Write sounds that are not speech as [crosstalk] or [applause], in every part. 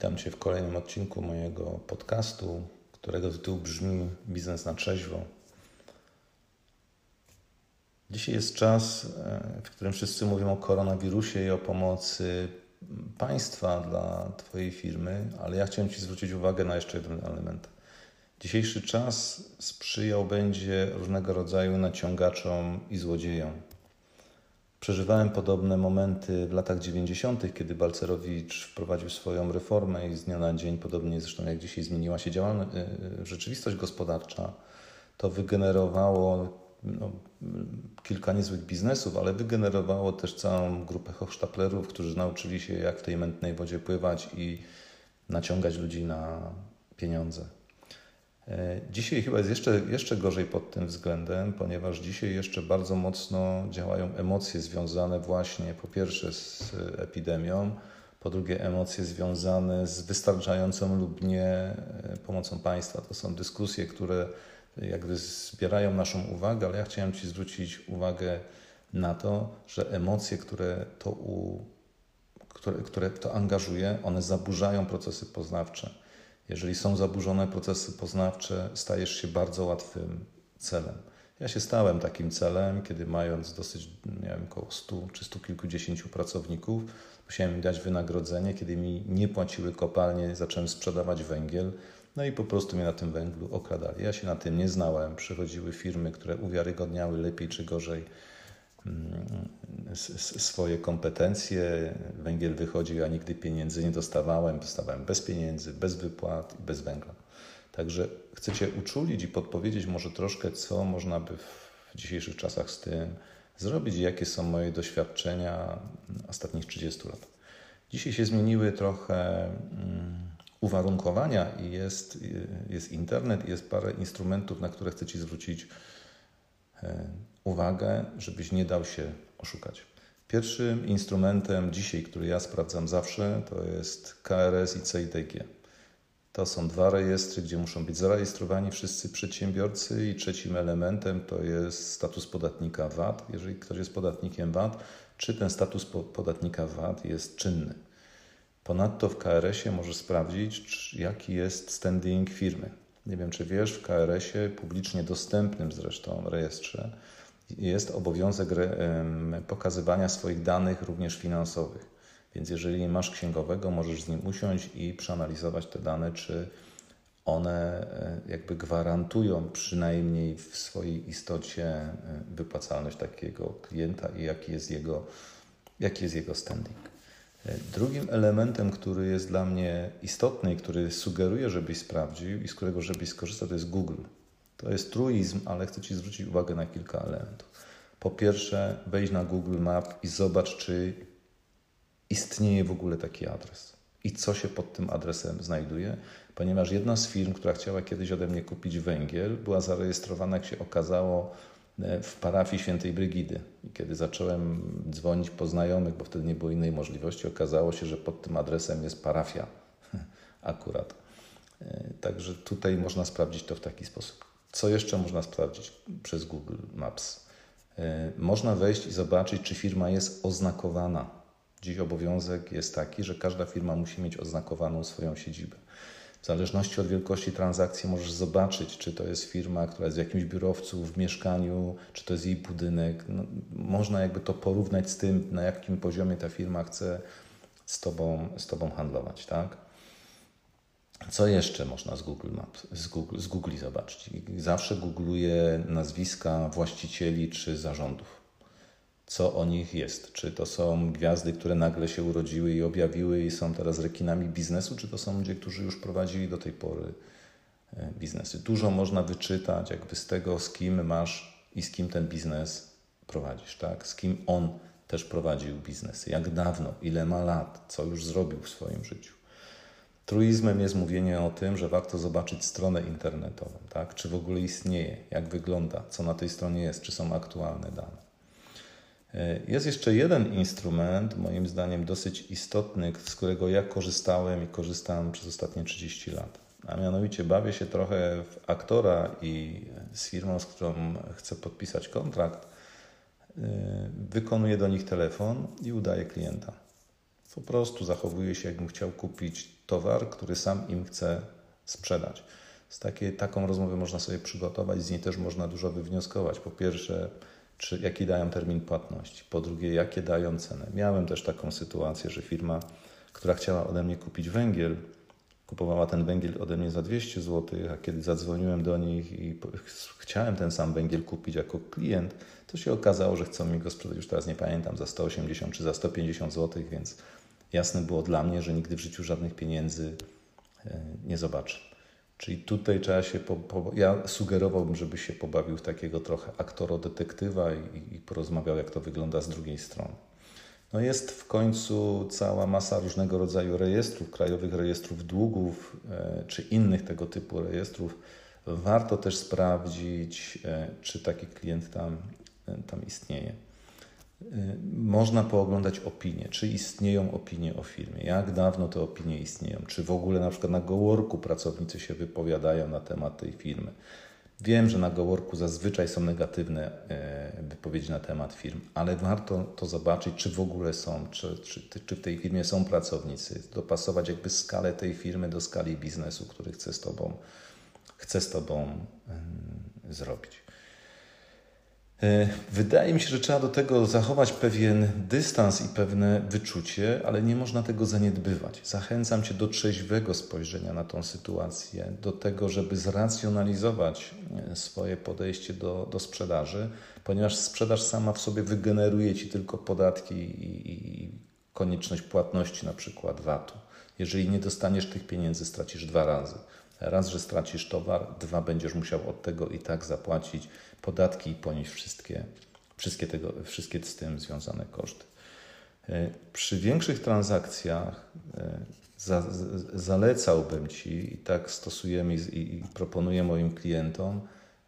Witam Cię w kolejnym odcinku mojego podcastu, którego tytuł brzmi Biznes na trzeźwo. Dzisiaj jest czas, e, w którym wszyscy mówią o koronawirusie i o pomocy państwa dla Twojej firmy, ale ja chciałem Ci zwrócić uwagę na jeszcze jeden element. Dzisiejszy czas sprzyjał będzie różnego rodzaju naciągaczom i złodziejom. Przeżywałem podobne momenty w latach 90., kiedy Balcerowicz wprowadził swoją reformę i z dnia na dzień, podobnie zresztą jak dzisiaj zmieniła się działalność, e, rzeczywistość gospodarcza, to wygenerowało no, kilka niezłych biznesów, ale wygenerowało też całą grupę hochsztaplerów, którzy nauczyli się jak w tej mętnej wodzie pływać i naciągać ludzi na pieniądze. E, dzisiaj chyba jest jeszcze, jeszcze gorzej pod tym względem, ponieważ dzisiaj jeszcze bardzo mocno działają emocje związane właśnie po pierwsze z epidemią, po drugie emocje związane z wystarczającą lub nie e, pomocą państwa. To są dyskusje, które jakby zbierają naszą uwagę, ale ja chciałem Ci zwrócić uwagę na to, że emocje, które to, u, które, które to angażuje, one zaburzają procesy poznawcze. Jeżeli są zaburzone procesy poznawcze, stajesz się bardzo łatwym celem. Ja się stałem takim celem, kiedy mając dosyć, nie wiem, około 100 czy stu kilkudziesięciu pracowników, musiałem im dać wynagrodzenie. Kiedy mi nie płaciły kopalnie, zacząłem sprzedawać węgiel, no i po prostu mnie na tym węglu okradali. Ja się na tym nie znałem. Przychodziły firmy, które uwiarygodniały lepiej czy gorzej swoje kompetencje. Węgiel wychodził, a nigdy pieniędzy nie dostawałem. Dostawałem bez pieniędzy, bez wypłat i bez węgla. Także chcę Cię uczulić i podpowiedzieć może troszkę, co można by w dzisiejszych czasach z tym zrobić i jakie są moje doświadczenia ostatnich 30 lat. Dzisiaj się zmieniły trochę mm, uwarunkowania i jest, jest internet, i jest parę instrumentów, na które chcę Ci zwrócić e, uwagę, żebyś nie dał się oszukać. Pierwszym instrumentem dzisiaj, który ja sprawdzam zawsze, to jest KRS i CITG. To są dwa rejestry, gdzie muszą być zarejestrowani wszyscy przedsiębiorcy i trzecim elementem to jest status podatnika VAT. Jeżeli ktoś jest podatnikiem VAT, czy ten status podatnika VAT jest czynny. Ponadto w KRS-ie możesz sprawdzić, jaki jest standing firmy. Nie wiem, czy wiesz, w KRS-ie, publicznie dostępnym zresztą rejestrze, jest obowiązek pokazywania swoich danych również finansowych. Więc jeżeli masz księgowego, możesz z nim usiąść i przeanalizować te dane, czy one e, jakby gwarantują przynajmniej w swojej istocie e, wypłacalność takiego klienta i jaki jest jego, jaki jest jego standing. Drugim elementem, który jest dla mnie istotny i który sugeruję, żebyś sprawdził i z którego żebyś skorzystał, to jest Google. To jest truizm, ale chcę Ci zwrócić uwagę na kilka elementów. Po pierwsze, wejdź na Google Map i zobacz, czy istnieje w ogóle taki adres i co się pod tym adresem znajduje, ponieważ jedna z firm, która chciała kiedyś ode mnie kupić węgiel, była zarejestrowana, jak się okazało, w parafii świętej Brygidy. I kiedy zacząłem dzwonić po znajomych, bo wtedy nie było innej możliwości, okazało się, że pod tym adresem jest parafia [laughs] akurat. E, także tutaj można sprawdzić to w taki sposób. Co jeszcze można sprawdzić przez Google Maps? E, można wejść i zobaczyć, czy firma jest oznakowana. Dziś obowiązek jest taki, że każda firma musi mieć oznakowaną swoją siedzibę. W zależności od wielkości transakcji możesz zobaczyć, czy to jest firma, która jest w jakimś biurowcu, w mieszkaniu, czy to jest jej budynek. No, można jakby to porównać z tym, na jakim poziomie ta firma chce z Tobą, z tobą handlować. Tak? Co jeszcze można z Google Maps, z Google, z Google zobaczyć? Zawsze googluję nazwiska właścicieli czy zarządów. Co o nich jest? Czy to są gwiazdy, które nagle się urodziły i objawiły i są teraz rekinami biznesu, czy to są ludzie, którzy już prowadzili do tej pory e, biznesy? Dużo można wyczytać jakby z tego, z kim masz i z kim ten biznes prowadzisz, tak? Z kim on też prowadził biznesy, jak dawno, ile ma lat, co już zrobił w swoim życiu. Truizmem jest mówienie o tym, że warto zobaczyć stronę internetową, tak? czy w ogóle istnieje, jak wygląda, co na tej stronie jest, czy są aktualne dane. E, jest jeszcze jeden instrument, moim zdaniem dosyć istotny, z którego ja korzystałem i korzystam przez ostatnie 30 lat. A mianowicie bawię się trochę w aktora i z firmą, z którą chcę podpisać kontrakt, e, wykonuję do nich telefon i udaję klienta. Po prostu zachowuje się, jakbym chciał kupić towar, który sam im chce sprzedać. Z takiej, taką rozmowę można sobie przygotować, z niej też można dużo wywnioskować. Po pierwsze, czy, jaki dają termin płatności, po drugie, jakie dają cenę. Miałem też taką sytuację, że firma, która chciała ode mnie kupić węgiel, kupowała ten węgiel ode mnie za 200 zł, a kiedy zadzwoniłem do nich i chciałem ten sam węgiel kupić jako klient, to się okazało, że chcą mi go sprzedać, już teraz nie pamiętam, za 180 czy za 150 zł, więc jasne było dla mnie, że nigdy w życiu żadnych pieniędzy e, nie zobaczę. Czyli tutaj trzeba się, po, po, ja sugerowałbym, żeby się pobawił w takiego trochę aktoro-detektywa i, i porozmawiał, jak to wygląda z drugiej strony. No jest w końcu cała masa różnego rodzaju rejestrów, krajowych rejestrów długów e, czy innych tego typu rejestrów. Warto też sprawdzić, e, czy taki klient tam, e, tam istnieje. Można pooglądać opinie, czy istnieją opinie o firmie, jak dawno te opinie istnieją, czy w ogóle na przykład na Goworku pracownicy się wypowiadają na temat tej firmy. Wiem, że na Goworku zazwyczaj są negatywne e, wypowiedzi na temat firm, ale warto to zobaczyć, czy w ogóle są, czy, czy, czy w tej firmie są pracownicy, dopasować jakby skalę tej firmy do skali biznesu, który chce z Tobą, chce z tobą zrobić. E, wydaje mi się, że trzeba do tego zachować pewien dystans i pewne wyczucie, ale nie można tego zaniedbywać. Zachęcam Cię do trzeźwego spojrzenia na tą sytuację, do tego, żeby zracjonalizować e, swoje podejście do, do sprzedaży, ponieważ sprzedaż sama w sobie wygeneruje Ci tylko podatki i, i konieczność płatności, na przykład VAT-u. Jeżeli nie dostaniesz tych pieniędzy, stracisz dwa razy. Raz, że stracisz towar, dwa, będziesz musiał od tego i tak zapłacić podatki i ponieść wszystkie, wszystkie, tego, wszystkie z tym związane koszty. E, przy większych transakcjach e, za, zalecałbym Ci, i tak stosujemy i, i proponuję moim klientom,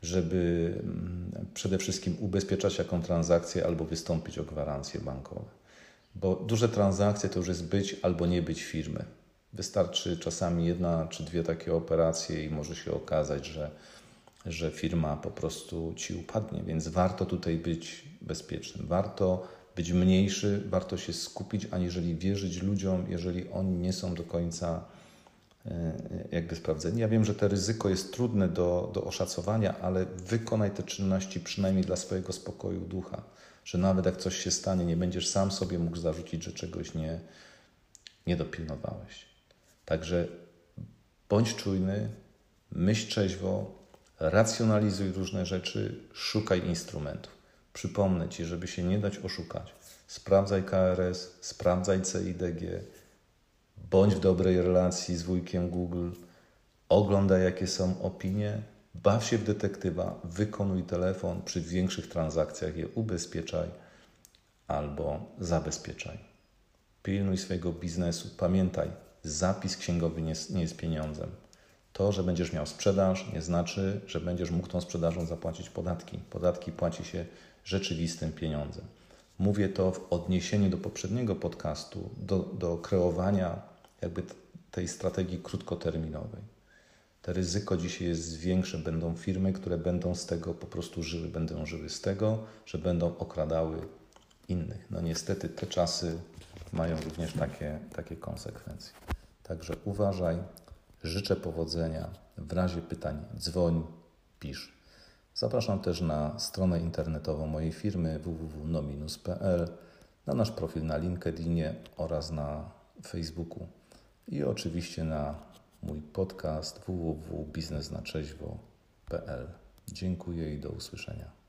żeby mm, przede wszystkim ubezpieczać jaką transakcję albo wystąpić o gwarancje bankowe. Bo duże transakcje to już jest być albo nie być firmy. Wystarczy czasami jedna czy dwie takie operacje i może się okazać, że, że firma po prostu ci upadnie, więc warto tutaj być bezpiecznym. Warto być mniejszy, warto się skupić, aniżeli wierzyć ludziom, jeżeli oni nie są do końca e, jakby sprawdzeni. Ja wiem, że to ryzyko jest trudne do, do oszacowania, ale wykonaj te czynności przynajmniej dla swojego spokoju ducha, że nawet jak coś się stanie, nie będziesz sam sobie mógł zarzucić, że czegoś nie, nie dopilnowałeś. Także bądź czujny, myśl trzeźwo, racjonalizuj różne rzeczy, szukaj instrumentów. Przypomnę Ci, żeby się nie dać oszukać. Sprawdzaj KRS, sprawdzaj CIDG, bądź w dobrej relacji z wujkiem Google, oglądaj jakie są opinie, baw się w detektywa, wykonuj telefon, przy większych transakcjach je ubezpieczaj albo zabezpieczaj. Pilnuj swojego biznesu, pamiętaj, zapis księgowy nie, nie jest pieniądzem. To, że będziesz miał sprzedaż, nie znaczy, że będziesz mógł tą sprzedażą zapłacić podatki. Podatki płaci się rzeczywistym pieniądzem. Mówię to w odniesieniu do poprzedniego podcastu, do, do kreowania jakby tej strategii krótkoterminowej. To ryzyko dzisiaj jest większe. Będą firmy, które będą z tego po prostu żyły, będą żyły z tego, że będą okradały innych. No niestety te czasy mają również takie, takie konsekwencje. Także uważaj, życzę powodzenia. W razie pytań dzwoń, pisz. Zapraszam też na stronę internetową mojej firmy www.nominus.pl, na nasz profil na LinkedInie oraz na Facebooku i oczywiście na mój podcast www.biznesnatrzeźwo.pl. Dziękuję i do usłyszenia.